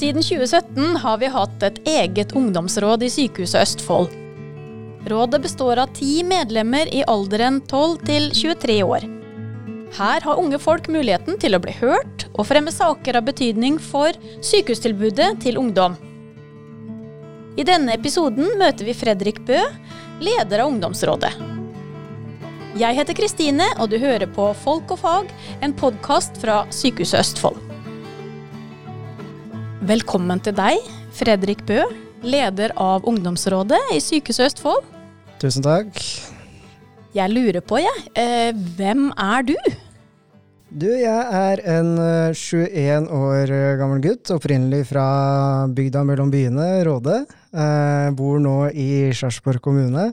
Siden 2017 har vi hatt et eget ungdomsråd i Sykehuset Østfold. Rådet består av ti medlemmer i alderen 12 til 23 år. Her har unge folk muligheten til å bli hørt og fremme saker av betydning for sykehustilbudet til ungdom. I denne episoden møter vi Fredrik Bø, leder av ungdomsrådet. Jeg heter Kristine, og du hører på Folk og fag, en podkast fra Sykehuset Østfold. Velkommen til deg, Fredrik Bø, leder av ungdomsrådet i Sykehuset Østfold. Tusen takk. Jeg lurer på, jeg, eh, hvem er du? Du, jeg er en eh, 21 år gammel gutt, opprinnelig fra bygda mellom byene, Råde. Eh, bor nå i Sarpsborg kommune.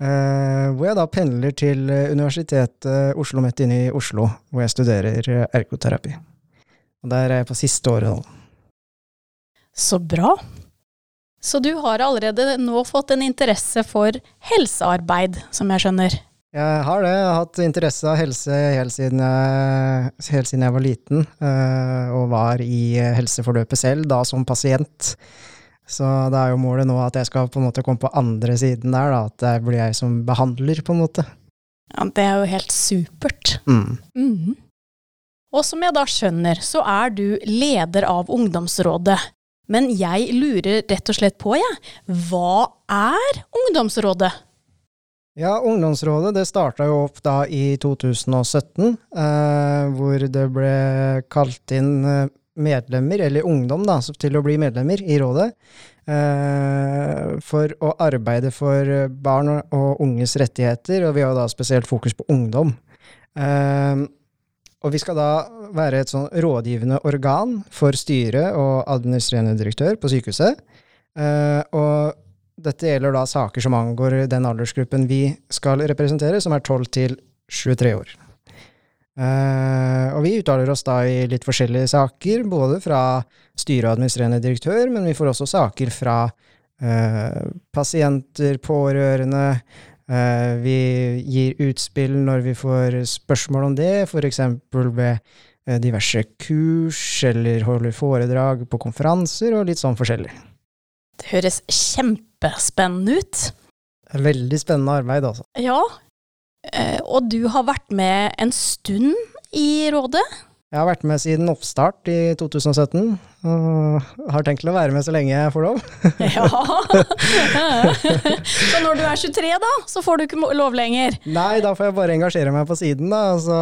Eh, hvor jeg da pendler til Universitetet Oslo midt inne i Oslo, hvor jeg studerer eh, ergoterapi. Og Der er jeg på siste året nå. Så bra. Så du har allerede nå fått en interesse for helsearbeid, som jeg skjønner? Jeg har det. Jeg har hatt interesse av helse helt siden jeg, helt siden jeg var liten, eh, og var i helseforløpet selv, da som pasient. Så det er jo målet nå at jeg skal på en måte komme på andre siden der, da, at det blir jeg som behandler, på en måte. Ja, Det er jo helt supert. Mm. Mhm. Og som jeg da skjønner, så er du leder av ungdomsrådet. Men jeg lurer rett og slett på, jeg. Hva er ungdomsrådet? Ja, ungdomsrådet det starta jo opp da i 2017, eh, hvor det ble kalt inn eh, medlemmer, eller ungdom, da, til å bli medlemmer i rådet. Eh, for å arbeide for barn og unges rettigheter, og vi har jo da spesielt fokus på ungdom. Eh, og vi skal da være et sånn rådgivende organ for styret og administrerende direktør på sykehuset. Uh, og dette gjelder da saker som angår den aldersgruppen vi skal representere, som er 12 til 23 år. Uh, og vi uttaler oss da i litt forskjellige saker, både fra styre og administrerende direktør, men vi får også saker fra uh, pasienter, pårørende. Uh, vi gir utspill når vi får spørsmål om det, f.eks. ved diverse kurs, eller holder foredrag på konferanser, og litt sånn forskjellig. Det høres kjempespennende ut. Veldig spennende arbeid, altså. Ja, og du har vært med en stund i rådet? Jeg har vært med siden oppstart i 2017, og har tenkt til å være med så lenge jeg får lov. ja. så når du er 23, da, så får du ikke lov lenger? Nei, da får jeg bare engasjere meg på siden, da. Altså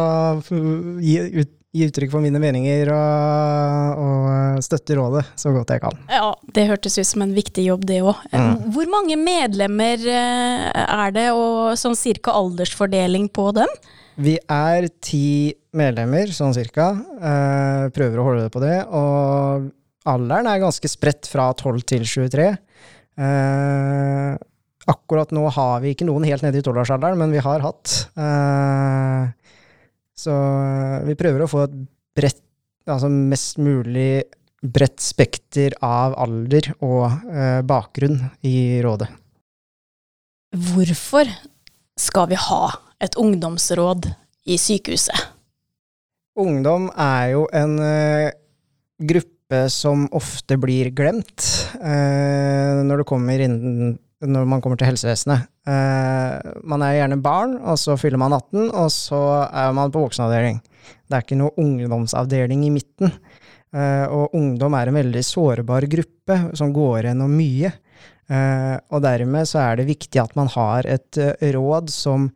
gi, ut, gi uttrykk for mine meninger og, og, støtte rådet så godt jeg kan. Ja, det hørtes ut som en viktig jobb, det òg. Mm. Hvor mange medlemmer er det, og sånn cirka aldersfordeling på dem? Vi er ti medlemmer, sånn cirka. Eh, prøver å holde det på det. Og alderen er ganske spredt fra 12 til 23. Eh, akkurat nå har vi ikke noen helt nede i tolvårsalderen, men vi har hatt. Eh, så vi prøver å få et bredt, altså mest mulig bredt spekter av alder og eh, bakgrunn i rådet. Hvorfor skal vi ha et ungdomsråd i sykehuset? Ungdom er jo en uh, gruppe som ofte blir glemt uh, når, inn, når, man kommer til helsevesenet. Uh, man er gjerne barn, og så fyller man 18, og så er man på voksenavdeling. Det er ikke noe ungdomsavdeling i midten. og ungdom er en veldig sårbar gruppe som går gjennom mye. og dermed så er det viktig at man har et råd som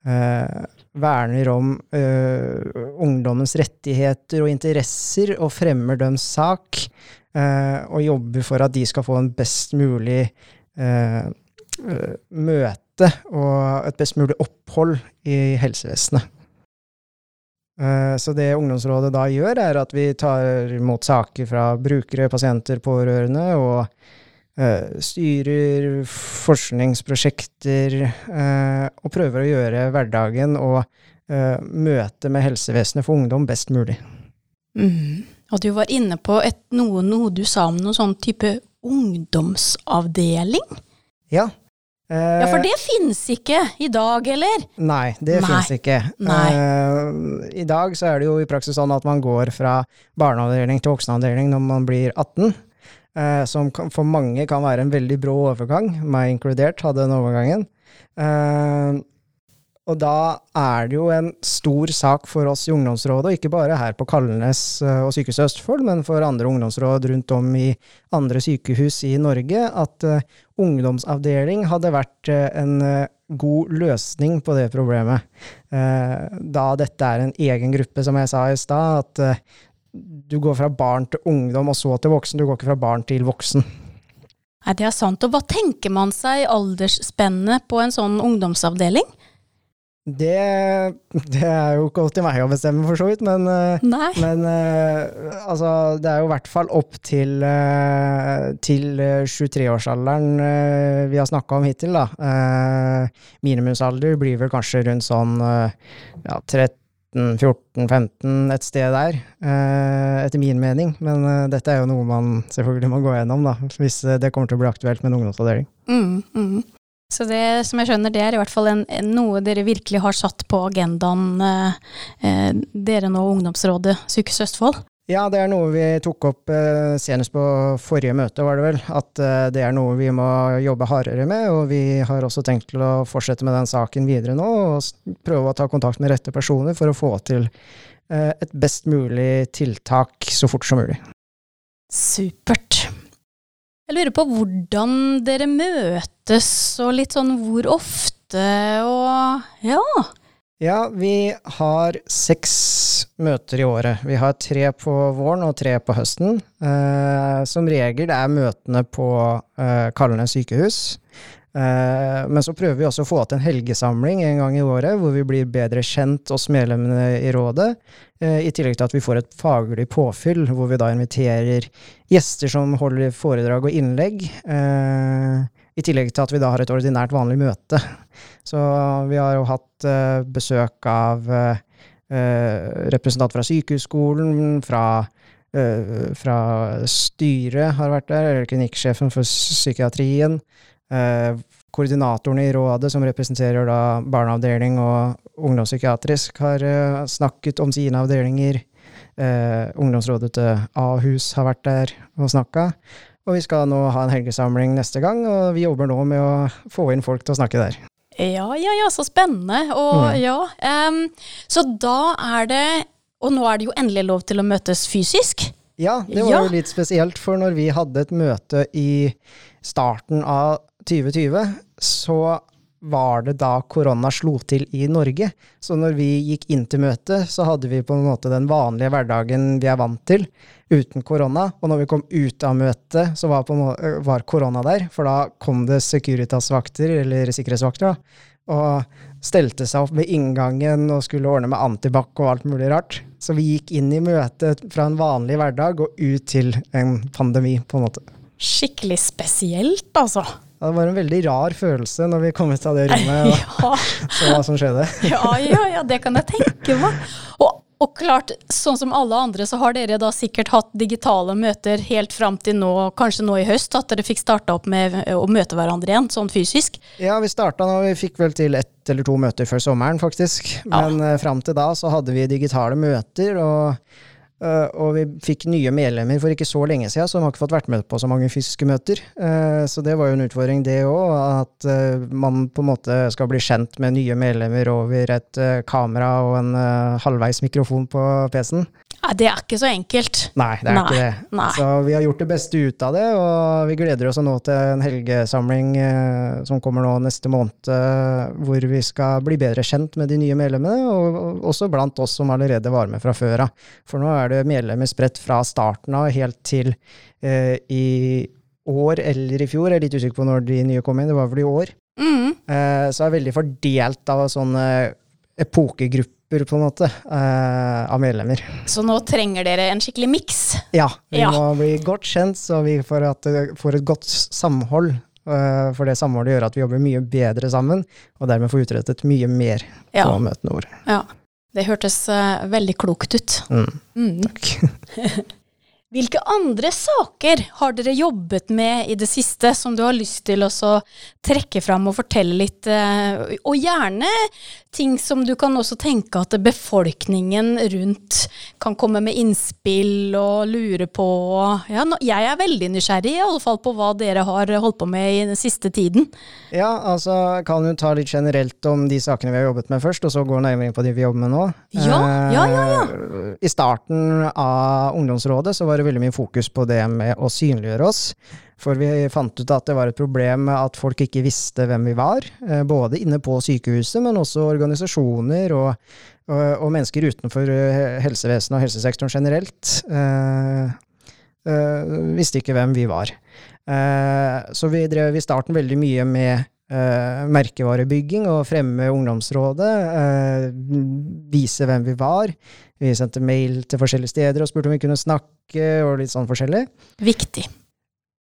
Uh, verner om eh, ungdommens rettigheter og interesser og fremmer deres sak, eh, og jobber for at de skal få en best mulig møte og et best mulig opphold i helsevesenet. Så det Ungdomsrådet da gjør, er at vi tar imot saker fra brukere, pasienter, pårørende, og Eh, styrer forskningsprosjekter eh, og prøver å gjøre hverdagen og eh, møtet med helsevesenet for ungdom best mulig. Mm. Og du var inne på et, noe, noe, du sa om noen sånn type ungdomsavdeling? Ja. Eh, ja, For det finnes ikke i dag, eller? Nei, det finnes ikke. Eh, I dag så er det jo i praksis sånn at man går fra barneavdeling til voksenavdeling når man blir 18. eh, som kan, for mange kan være en veldig brå overgang. Meg inkludert hadde den overgangen. Eh, og da er det jo en stor sak for oss i ungdomsrådet, og ikke bare her på Kalnes eh, og Sykehuset Østfold, men for andre ungdomsråd rundt om i andre sykehus i Norge, at uh, ungdomsavdeling hadde vært uh, en god løsning på det problemet. da dette er en egen gruppe, som jeg sa i stad, at du går fra barn til ungdom, og så til voksen. Du går ikke fra barn til voksen. Er det sant? Og hva tenker man seg aldersspennet på en sånn ungdomsavdeling? Det, det, er jo ikke opp til meg å bestemme, for så vidt, men, eh, men uh, altså, det er jo i hvert fall opp til, uh, til 23-årsalderen uh, vi har snakka om hittil, da. minimumsalder blir vel kanskje rundt sånn ja, 13-14-15, et sted der, etter min mening. Men dette er jo noe man selvfølgelig må gå gjennom, da, hvis det kommer til å bli aktuelt med en ungdomsavdeling. Mm, mm. Så det, som jeg skjønner, det er i hvert fall en, noe dere virkelig har satt på agendaen, eh, eh, dere nå, Ungdomsrådet Sykehuset Østfold? Ja, det er noe vi tok opp eh, senest på forrige møte, var det vel. At eh, det er noe vi må jobbe hardere med. Og vi har også tenkt til å fortsette med den saken videre nå, og prøve å ta kontakt med rette personer for å få til eh, et best mulig tiltak så fort som mulig. Supert. Jeg lurer på hvordan dere møtes, og litt sånn hvor ofte, og ja. Ja, vi har seks møter i året. Vi har tre på våren og tre på høsten. Eh, som regel er møtene på eh, Kalnes sykehus. Eh, men så prøver vi også å få til en helgesamling en gang i året, hvor vi blir bedre kjent oss medlemmene i rådet. Eh, I tillegg til at vi får et faglig påfyll, hvor vi da inviterer gjester som holder foredrag og innlegg. Eh, I tillegg til at vi da har et ordinært vanlig møte. Så vi har jo hatt besøk av representanter fra sykehusskolen, fra fra styret har vært der, eller klinikksjefen for psykiatrien. koordinatoren i rådet, som representerer da barneavdeling og ungdomspsykiatrisk, har snakket om sine avdelinger. Ungdomsrådet til Ahus har vært der og snakka. Og vi skal nå ha en helgesamling neste gang, og vi jobber nå med å få inn folk til å snakke der. Ja, ja, ja, så spennende. Og mm. ja, um, så da er det Og nå er det jo endelig lov til å møtes fysisk? Ja, det var ja. jo litt spesielt, for når vi hadde et møte i starten av 2020, så var det da korona slo til i Norge. Så når vi gikk inn til møtet, så hadde vi på en måte den vanlige hverdagen vi er vant til, uten korona. Og når vi kom ut av møtet, så var, måte, var korona der. For da kom det Securitas-vakter, eller sikkerhetsvakter, da, og stelte seg opp ved inngangen og skulle ordne med antibac og alt mulig rart. Så vi gikk inn i møtet fra en vanlig hverdag og ut til en pandemi, på en måte. Skikkelig spesielt, altså. Det var en veldig rar følelse når vi kom ut av det rommet og ja. så hva som skjedde. ja, ja, ja, det kan jeg tenke meg. Og, og, klart, sånn som alle andre, så har dere da sikkert hatt digitale møter helt fram til nå, kanskje nå i høst, at dere fikk starta opp med å møte hverandre igjen, sånn fysisk? Ja, vi starta nå, vi fikk vel til ett eller to møter før sommeren, faktisk. Men ja. uh, fram til da så hadde vi digitale møter. og Uh, og vi fikk nye medlemmer for ikke så lenge siden, som har ikke fått vært med på så mange fysiske møter. Uh, så det var jo en utfordring, det òg. At uh, man på en måte skal bli kjent med nye medlemmer over et kamera og en halvveis mikrofon på PC-en. Ja, det er ikke så enkelt. Nei, det er Nei. ikke det. Nei. Så vi har gjort det beste ut av det, og vi gleder oss nå til en helgesamling eh, som kommer nå neste måned, eh, hvor vi skal bli bedre kjent med de nye medlemmene, og, og også blant oss som allerede var med fra før av. For nå er det medlemmer spredt fra starten av helt til eh, i år eller i fjor, jeg er litt usikker på når de nye kom inn, det var vel i år. Mm. Eh, så er veldig fordelt av sånne epokegrupper grupper, på en måte, eh, av medlemmer. Så nå trenger dere en skikkelig miks? Ja, vi ja. må bli godt kjent, så vi får, at, får et godt samhold. Eh, for det samholdet gjør at vi jobber mye bedre sammen, og dermed får utrettet mye mer ja. på møtene våre. Ja, det hørtes uh, veldig klokt ut. Mm. Mm. Takk. Hvilke andre saker har dere jobbet med i det siste som du har lyst til å trekke fram og fortelle litt, eh, og gjerne ting som du kan også tenke at befolkningen rundt kan komme med innspill og lure på. Ja, jeg er veldig nysgjerrig i alle fall på hva dere har holdt på med i den siste tiden. Ja, altså kan du ta litt generelt om de sakene vi har jobbet med først, og så gå nærmere inn på de vi jobber med nå. Ja, ja, ja, ja. Eh, I starten av ungdomsrådet så var det veldig mye fokus på det med å synliggjøre oss. For vi fant ut at det var et problem at folk ikke visste hvem vi var. Eh, både inne på sykehuset, men også organisasjoner og, og, og mennesker utenfor eh, helsevesenet og helsesektoren generelt. Eh, eh, visste ikke hvem vi var. Eh, så vi drev i starten veldig mye med Uh, merkevarebygging og fremme ungdomsrådet. Eh, vise hvem vi var. Vi sendte mail til forskjellige steder og spurte om vi kunne snakke, og litt sånn forskjellig. Viktig.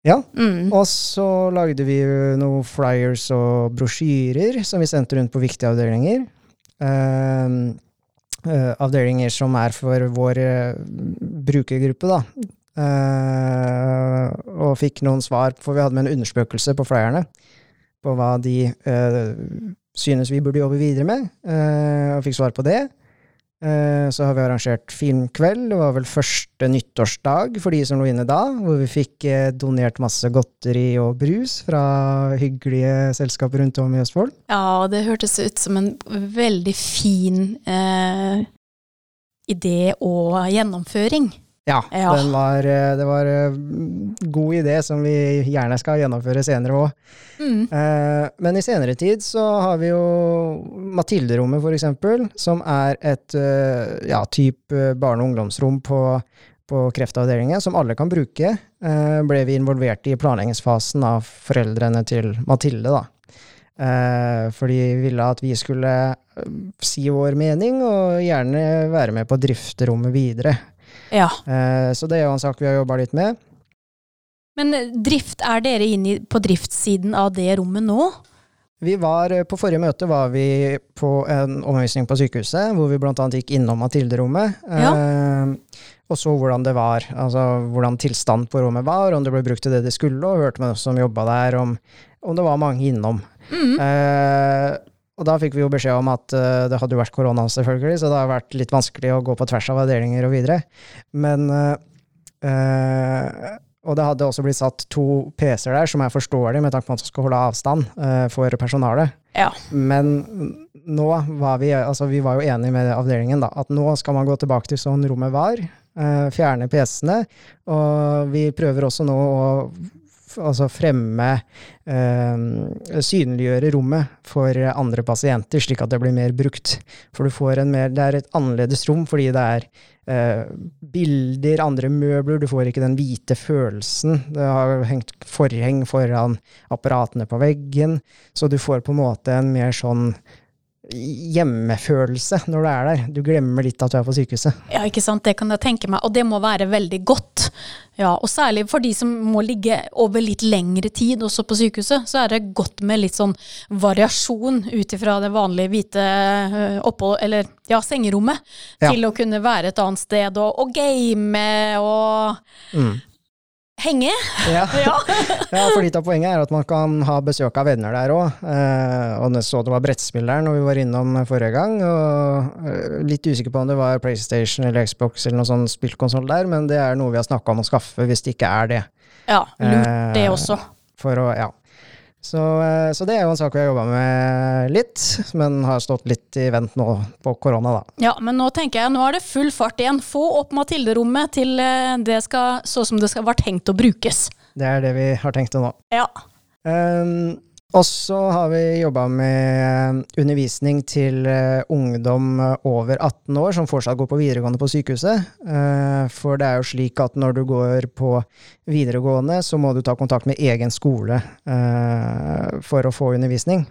Ja. Mm. Og så lagde vi noen flyers og brosjyrer som vi sendte rundt på viktige avdelinger. Eh, avdelinger som er for vår brukergruppe, da. og fikk noen svar, for vi hadde med en underspøkelse på flyerne på hva de uh, synes vi burde jobbe videre med, uh, og fikk svar på det. Uh, så har vi arrangert filmkveld. Det var vel første nyttårsdag for de som lå inne da, hvor vi fikk donert masse godteri og brus fra hyggelige selskaper rundt om i Østfold. Ja, det hørtes ut som en veldig fin idé og gjennomføring. Ja, ja. Var, eh, det var en eh, god idé som vi gjerne skal gjennomføre senere òg. Mm. Eh, men i senere tid så har vi jo Mathilderommet, for eksempel, som er et ja, type barne- og ungdomsrom på, på kreftavdelingen som alle kan bruke. ble vi involvert i planleggingsfasen av foreldrene til Mathilde, da. fordi vi ville at vi skulle si vår mening, og gjerne være med på å drifte rommet videre. Ja. Eh, så det er jo en sak vi har jobba litt med. Men eh, drift, er dere inne på driftssiden av det rommet nå? Vi var, eh, På forrige møte var vi på en omvisning på sykehuset, hvor vi bl.a. gikk innom Mathilde-rommet. Ja. Eh, og så hvordan det var, altså hvordan tilstanden på rommet var, om det ble brukt til det det skulle, og hørte med oss som jobba der, om, om, det var mange innom. Mm. Eh, og da fikk vi jo beskjed om at uh, det hadde jo vært korona, selvfølgelig, så det har vært litt vanskelig å gå på tvers av avdelinger og videre. Men uh, uh, Og det hadde også blitt satt to PC-er der, som er forståelig med tanke på at man skal holde avstand for personalet. Ja. Men nå var vi altså vi var jo enige med avdelingen da, at nå skal man gå tilbake til sånn rommet var. fjerne PC-ene. Og vi prøver også nå å altså fremme eh, Synliggjøre rommet for andre pasienter, slik at det blir mer brukt. For du får en mer Det er et annerledes rom fordi det er eh, bilder, andre møbler. Du får ikke den hvite følelsen. Det har hengt forheng foran apparatene på veggen, så du får på en måte en mer sånn hjemmefølelse når du er der. Du glemmer litt at du er på sykehuset. Ja, ikke sant. Det kan jeg tenke meg. Og det må være veldig godt. Ja, Og særlig for de som må ligge over litt lengre tid også på sykehuset, så er det godt med litt sånn variasjon ut ifra det vanlige hvite øh, opphold, eller ja, sengerommet, ja. til å kunne være et annet sted og, og game og mm. Henge? Ja. ja. for litt av poenget er at man kan ha besøk av venner der òg. Eh, og så det var brettspill der når vi var innom forrige gang. Og eh, litt usikker på om det var PlayStation eller Xbox eller noen sånn spillkonsoll der, men det er noe vi har snakka om å skaffe hvis det ikke er det. Ja, lurt det eh, også. For å, ja. Så, eh, så, det er jo en sak vi har jobba med litt, men har stått litt i vent nå på korona, da. Ja, men nå tenker jeg nå er det full fart igjen. Få opp Mathilde-rommet til eh, det skal, så som det skal være tenkt å brukes. Det er det vi har tenkt til nå. Ja. Um, og så har vi jobba med undervisning til uh, ungdom over 18 år som fortsatt går på videregående på sykehuset. Uh, for det er jo slik at når du går på videregående, så må du ta kontakt med egen skole for å få undervisning.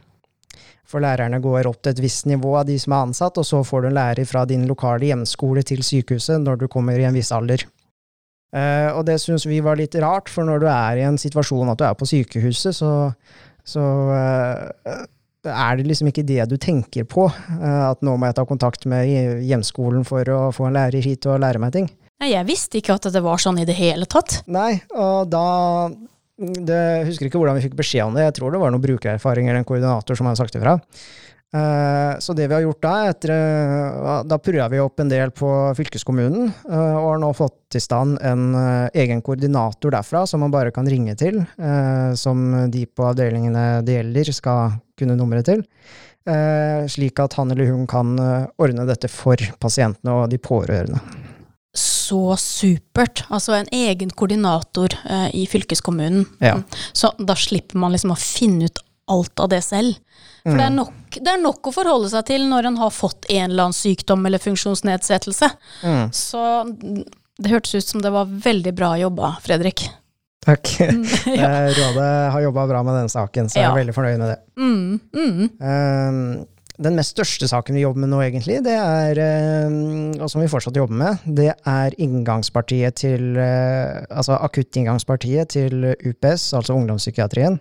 For lærerne går opp til et visst nivå av de som er ansatt, og så får du en lærer fra din lokale hjemskole til sykehuset når du kommer i en viss alder. og det syns vi var litt rart, for når du er i en situasjon at du er på sykehuset, så så uh, er det liksom ikke det du tenker på. Uh, at nå må jeg ta kontakt med hjemskolen for å få en lærer hit og lære meg ting. Nei, jeg visste ikke at det var sånn i det hele tatt. Nei, og da det, Jeg husker ikke hvordan vi fikk beskjed om det. Jeg tror det var noen brukererfaringer eller en koordinator som hadde sagt ifra. Eh, så det vi har gjort da, etter, eh, da prøva vi opp en del på fylkeskommunen, eh, og har nå fått til stand en egen koordinator derfra som man bare kan ringe til, som de på avdelingene det gjelder skal kunne nummeret til. Slik at han eller hun kan ordne dette for pasientene og de pårørende så supert. Altså en egen koordinator i fylkeskommunen. Ja. Så da slipper man liksom å finne ut alt av det selv. For mm. det, er mm. Nok, det, er nok, å forholde seg til når en har fått en eller annen sykdom eller funksjonsnedsettelse. Mm. Så det hørtes ut som det var veldig bra jobba, Fredrik. Takk. Mm, ja. Rådet har jobba bra med den saken, så jeg er veldig fornøyd med det. Mm, um, den mest største saken vi jobber med nå, egentlig, det er, eh, og som vi fortsatt jobber med, det er inngangspartiet til eh, Altså akuttinngangspartiet til UPS, altså ungdomspsykiatrien.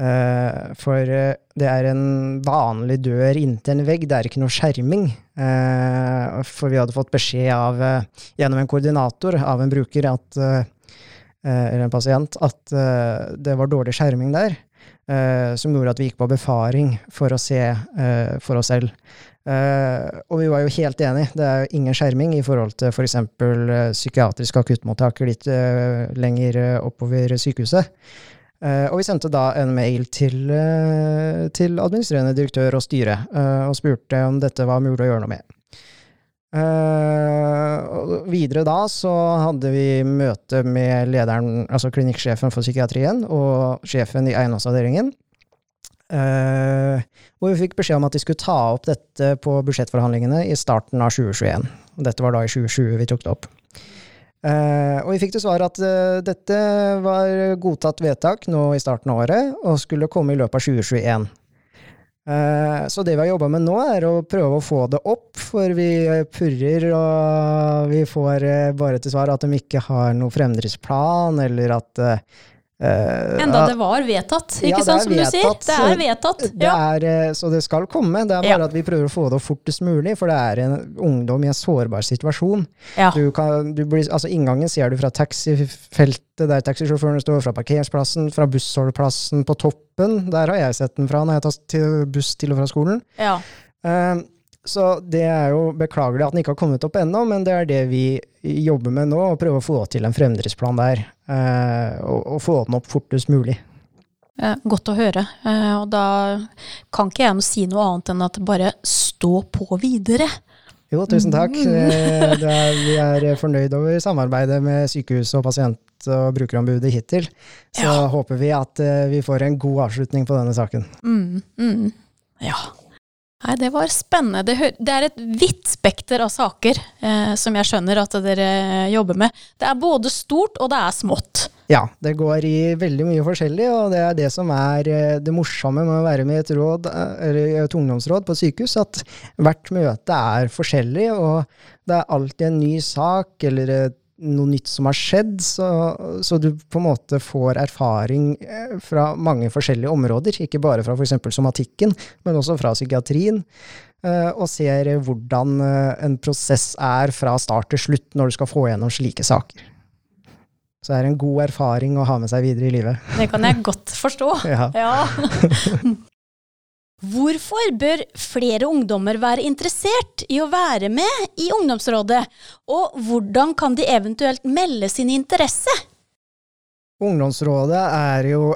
Eh, for det er en vanlig dør inntil en vegg, det er ikke noe skjerming. For vi hadde fått beskjed av, gjennom en koordinator av en bruker, at, eller en pasient, at det var dårlig skjerming der eh, som gjorde at vi gikk på befaring for å se eh, for oss selv. Eh, og vi var jo helt enige. Det er jo ingen skjerming i forhold til f.eks. For psykiatriske akuttmottak litt lenger oppover sykehuset. Uh, og vi sendte da en mail til, uh, til administrerende direktør og styre uh, og spurte om dette var mulig å gjøre noe med. Uh, videre da så hadde vi møte med lederen, altså klinikksjefen for psykiatrien og sjefen i eiendomsavdelingen. Uh, hvor vi fikk beskjed om at de skulle ta opp dette på budsjettforhandlingene i starten av 2021. Dette var da i 2020 vi tok det opp. Uh, og vi fikk til svar at dette var godtatt vedtak nå i starten av året, og skulle komme i løpet av 2021. Eh, så det vi har jobba med nå, er å prøve å få det opp, for vi purrer og vi får bare til svar at de ikke har noen fremdriftsplan, eller at Uh, Enda det var vedtatt, ikke ja, sant, som vedtatt, du sier? Det er vedtatt. Det er, så det skal komme. Det er bare ja. at vi prøver å få det fortest mulig, for det er en ungdom i en sårbar situasjon. Ja. Du kan, du blir, altså Inngangen ser du fra taxifeltet der taxisjåførene står, fra parkeringsplassen, fra bussholdeplassen på toppen. Der har jeg sett den fra når jeg tar buss til og fra skolen. Ja. Uh, så det er jo beklagelig at den ikke har kommet opp ennå, men det er det vi jobber med nå, å prøve å få til en fremdriftsplan der. Eh, og, og, få den opp fortest mulig. Godt å høre. Eh, og da kan ikke jeg si noe annet enn at bare stå på videre. Jo, tusen takk. Mm. Eh, er, vi er fornøyd over samarbeidet med sykehus og pasient- og brukerombudet hittil. Så ja. håper vi at vi får en god avslutning på denne saken. Mm, mm. Ja. Nei, det var spennende. Det, er et vidt spekter av saker eh, som jeg skjønner at dere jobber med. Det er både stort og det er smått. Ja, det går i veldig mye forskjellig, og det er det som er eh, det morsomme med å være med i et, råd, eh, et ungdomsråd på sykehus, at hvert møte er forskjellig, og det er alltid en ny sak eller et noe nytt som har skjedd, så, så, du på en måte får erfaring eh, fra mange forskjellige områder. Ikke bare fra f.eks. somatikken, men også fra psykiatrien. Eh, og ser hvordan eh, en prosess er fra start til slutt når du skal få gjennom slike saker. Så det er en god erfaring å ha med seg videre i livet. Det kan jeg godt forstå. ja. ja. Hvorfor bør flere ungdommer være interessert i å være med i ungdomsrådet, og hvordan kan de eventuelt melde sin interesse? Ungdomsrådet er jo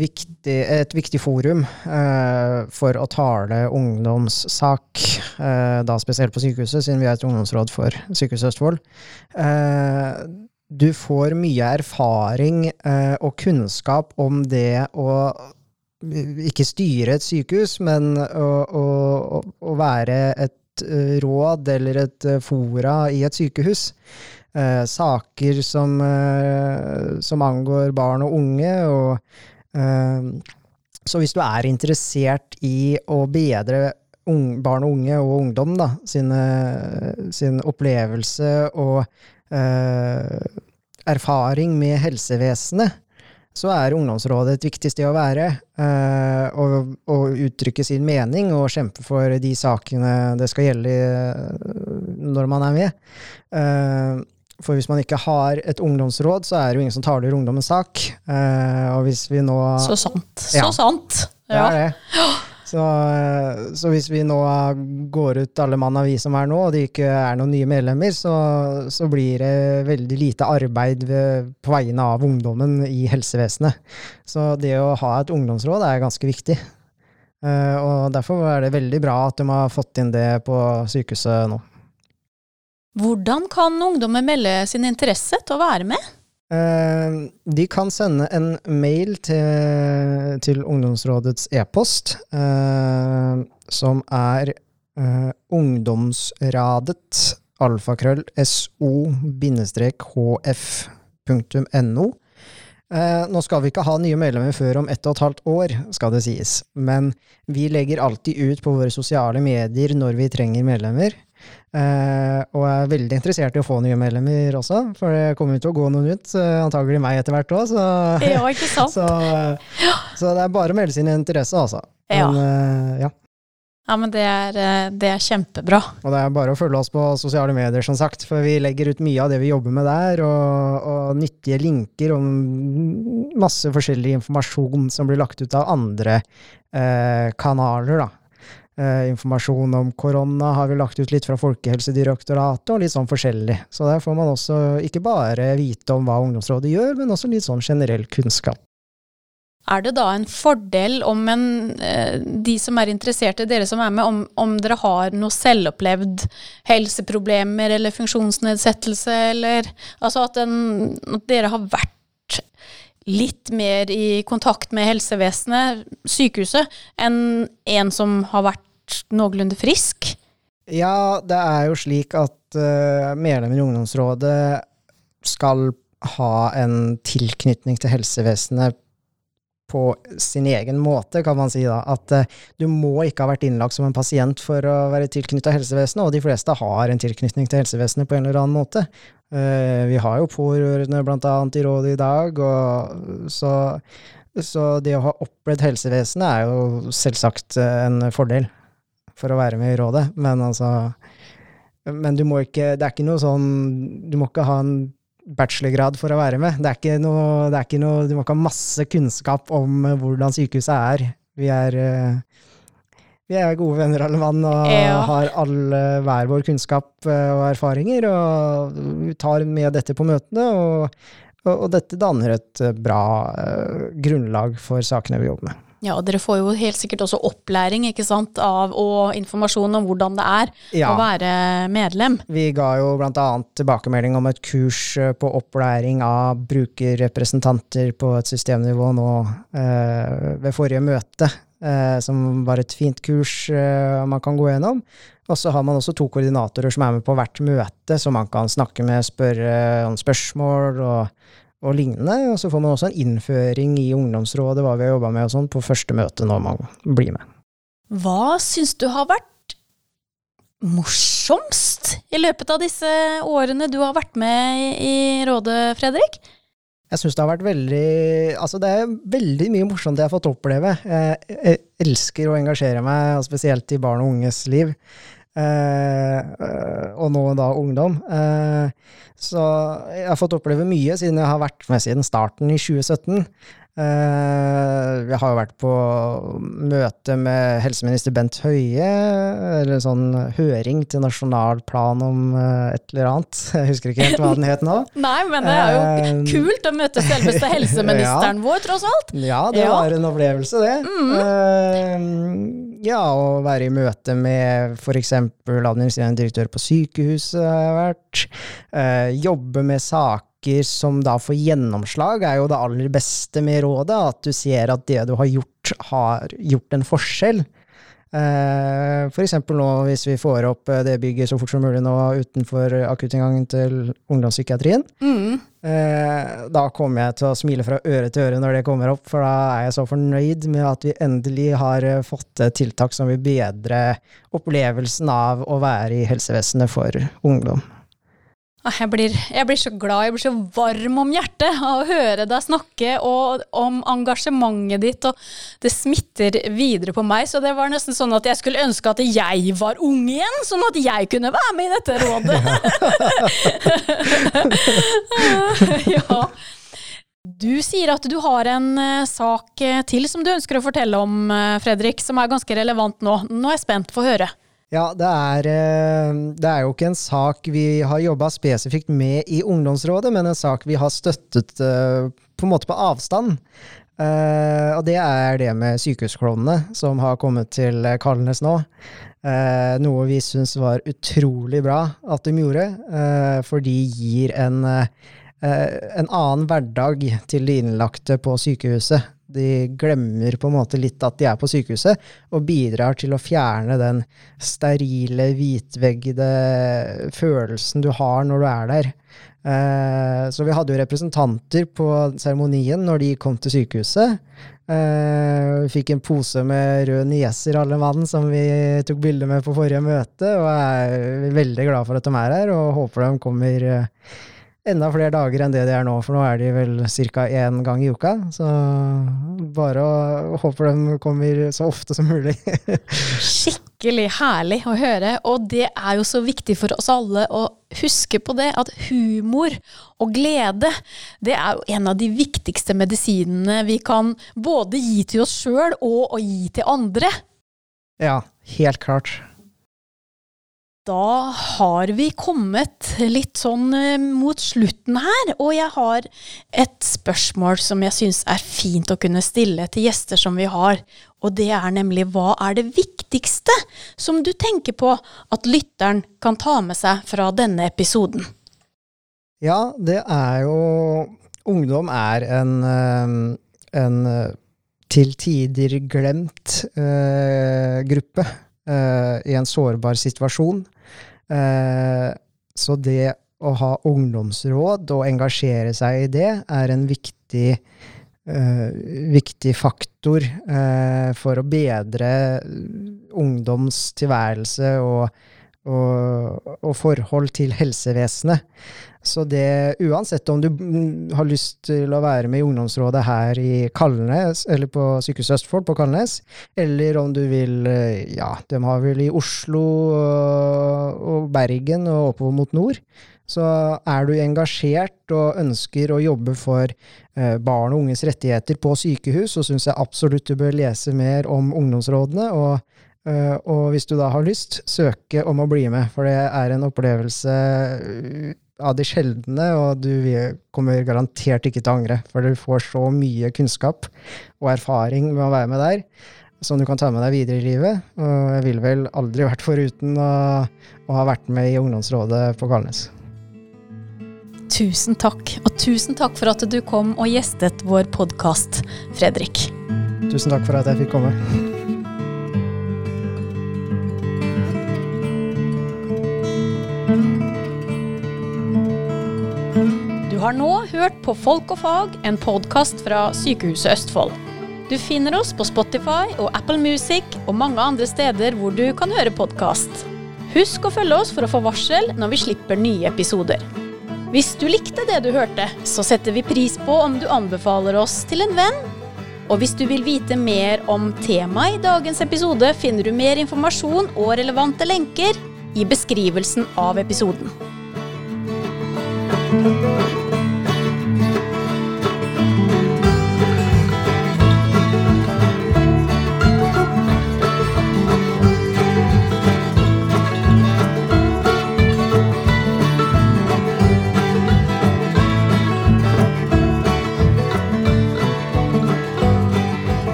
viktig, et viktig forum eh, for å tale ungdomssak, eh, da spesielt på sykehuset, siden vi er et ungdomsråd for Sykehuset Østfold. Eh, du får mye erfaring eh, og kunnskap om det å ikke styre et sykehus, men å, å, å være et eh, råd eller et eh, fora i et sykehus. Eh, saker som, eh, som, angår barn og unge. Og, eh, så hvis du er interessert i å bedre unge, barn og unge og ungdom da, sine, sin opplevelse og eh, erfaring med helsevesenet, så er ungdomsrådet et viktig sted å være. Eh, og, og, uttrykke sin mening og kjempe for de sakene det skal gjelde eh, når man er med. Eh, For hvis man ikke har et ungdomsråd, så er det jo ingen som taler ungdommens sak. Og hvis vi nå Så sant. Så Ja. sant. Det Ja. er det. Så, eh, så hvis vi nå går ut alle mann av vi som er nå, og det ikke er noen nye medlemmer, så, så blir det veldig lite arbeid ved, på vegne av ungdommen i helsevesenet. Så det å ha et ungdomsråd er ganske viktig. Eh, og derfor er det veldig bra at de har fått inn det på sykehuset nå. Hvordan kan ungdommer melde sin interesse til å være med? Eh, de kan sende en mail til, til ungdomsrådets e-post, eh, som er eh, ungdomsradet alfakrøll so-hf.no. Eh, nå skal vi ikke ha nye medlemmer før om ett og et halvt år, skal det sies, men vi legger alltid ut på våre sosiale medier når vi trenger medlemmer. Eh, og er veldig interessert i å få nye medlemmer også, for det kommer til å gå noen ut, eh, antagelig meg etter hvert òg, så, Ja, ikke sant? så, så det er bare å melde sin interesse, altså. Ja. Men, eh, ja. Ja, men det er, eh, det er kjempebra. Og det er bare å følge oss på sosiale medier, som sagt, for vi legger ut mye av det vi jobber med der, og, og nyttige linker og masse forskjellig informasjon som blir lagt ut av andre eh, kanaler, da. Eh, informasjon om korona har vi lagt ut litt fra Folkehelsedirektoratet, og litt sånn forskjellig. Så der får man også ikke bare vite om hva ungdomsrådet gjør, men også litt sånn generell kunnskap. Er det da en fordel om en, eh, de som er interesserte, dere som er med, om, om dere har noe selvopplevd helseproblemer eller funksjonsnedsettelse, eller altså at, en, at dere har vært litt mer i kontakt med helsevesenet, sykehuset, enn en som har vært noenlunde frisk? Ja, det er jo slik at uh, medlemmer i ungdomsrådet skal ha en tilknytning til helsevesenet på sin egen måte, kan man si da. At uh, du må ikke ha vært innlagt som en pasient for å være tilknytta helsevesenet, og de fleste har en tilknytning til helsevesenet på en eller annen måte. Uh, vi har jo pårørende blant annet i rådet i dag, og så, så det å ha opplevd helsevesenet er jo selvsagt en fordel for å være med i rådet, men altså Men du må ikke Det er ikke noe sånn Du må ikke ha en bachelorgrad for å være med. Det er ikke noe, det er ikke noe Du må ikke ha masse kunnskap om hvordan sykehuset er. Vi er eh, vi er gode venner, alle mann, og Ja. har alle hver vår kunnskap eh, og erfaringer. Og vi tar med dette på møtene, og, og, og dette danner et eh, bra grunnlag for sakene vi jobber med. Ja, og dere får jo helt sikkert også opplæring ikke sant, av, og informasjon om hvordan det er Ja. å være medlem. Vi ga jo annet tilbakemelding om et kurs eh, på opplæring av brukerrepresentanter på et systemnivå nå eh, ved forrige møte, eh, som var et fint kurs eh, man kan gå gjennom. Og så har man også to koordinatorer som er med på hvert møte, som man kan snakke med, spørre om spørsmål og, og lignende. Og så får man også en innføring i ungdomsrådet, hva vi har jobba med og sånn, på første møte når man blir med. Hva syns du har vært morsomst i løpet av disse årene du har vært med i, rådet, Fredrik? Jeg syns det har vært veldig Altså, det er veldig mye morsomt jeg har fått oppleve. Jeg elsker å engasjere meg, spesielt i barn og unges liv. Eh, eh, og nå da ungdom. Eh, så jeg har fått oppleve mye siden jeg har vært med siden starten i 2017. Eh, jeg har jo vært på møte med helseminister Bent Høie, eller sånn høring til nasjonal plan om eh, et eller annet. Jeg husker ikke helt hva den het nå. Nei, men det er jo Eh, kult å møte selveste helseministeren vår, tross alt. Ja, det Ja. var en opplevelse, det. Eh, ja, å være i møte med f.eks. administrerende direktør på sykehuset har jeg vært. Jobbe med saker som da får gjennomslag, er jo det aller beste med rådet. At du ser at det du har gjort, har gjort en forskjell. Eh, for eksempel nå hvis vi får opp eh, det bygget så fort som mulig nå utenfor akuttinngangen til ungdomspsykiatrien. Mm. Eh, da kommer jeg til å smile fra øre til øre når det kommer opp, for da er jeg så fornøyd med at vi endelig har fått til tiltak som vil bedre opplevelsen av å være i helsevesenet for ungdom. Jeg blir, jeg blir, så glad, jeg blir så varm om hjertet av å høre deg snakke og om engasjementet ditt, og det smitter videre på meg. Så det var nesten sånn at jeg skulle ønske at jeg var ung igjen, sånn at jeg kunne være med i dette rådet. ja. Du sier at du har en uh, sak til som du ønsker å fortelle om, uh, Fredrik, som er ganske relevant nå. Nå er jeg spent på å høre. Ja, det er, eh, det er, jo ikke en sak vi har jobba spesifikt med i ungdomsrådet, men en sak vi har støttet eh, på en måte på avstand. Uh, og det er det med sykehusklovnene som har kommet til Kalnes nå. Noe vi syns var utrolig bra at de gjorde, for de gir en, en annen hverdag til de innlagte på sykehuset. De glemmer på en måte litt at de er på sykehuset, og bidrar til å fjerne den sterile, hvitveggede følelsen du har når du er der. Eh, så vi hadde jo representanter på seremonien når de kom til sykehuset. Eh, vi fikk en pose med røde nieser, alle mann, som vi tok bilde med på forrige møte, og er veldig glad for at de er her, og håper de kommer eh, enda flere dager enn det de er nå, for nå er de vel ca. én gang i uka. Så bare å håpe de kommer så ofte som mulig. Skikkelig herlig å høre, og det er jo så viktig for oss alle å huske på det, at humor og glede, det er jo en av de viktigste medisinene vi kan både gi til oss sjøl og å gi til andre. Ja, helt klart. Da har vi kommet litt sånn eh, mot slutten her, og jeg har et spørsmål som jeg syns er fint å kunne stille til gjester som vi har, og det er nemlig hva er det viktigste som du tenker på at lytteren kan ta med seg fra denne episoden? Ja, det er jo Ungdom er en, eh, en eh, til tider glemt uh, gruppe uh, i en sårbar situasjon. Eh, så det å ha ungdomsråd og engasjere seg i det, er en viktig, uh, viktig faktor uh, for å bedre ungdoms tilværelse og, og, og, forhold til helsevesenet. Så det, uansett om du har lyst til å være med i ungdomsrådet her i Kalnes, eller på Sykehuset Østfold på Kalnes, eller om du vil Ja, de har vel i Oslo og Bergen og oppover mot nord. Så er du engasjert og ønsker å jobbe for eh, barn og unges rettigheter på sykehus, så syns jeg absolutt du bør lese mer om ungdomsrådene. Og, eh, og hvis du da har lyst, søke om å bli med, for det er en opplevelse av de sjeldne, og du kommer garantert ikke til å angre. For du får så mye kunnskap og erfaring med å være med der som du kan ta med deg videre i livet. Og jeg ville vel aldri vært foruten å, å ha vært med i ungdomsrådet på Kalnes. Tusen takk, og tusen takk for at du kom og gjestet vår podkast, Fredrik. Tusen takk for at jeg fikk komme. Har nå hørt på Folk og fag, en podkast fra Sykehuset Østfold. Du finner oss på Spotify og Apple Music og mange andre steder hvor du kan høre podkast. Husk å følge oss for å få varsel når vi slipper nye episoder. Hvis du likte det du hørte, så setter vi pris på om du anbefaler oss til en venn. Og hvis du vil vite mer om temaet i dagens episode, finner du mer informasjon og relevante lenker i beskrivelsen av episoden.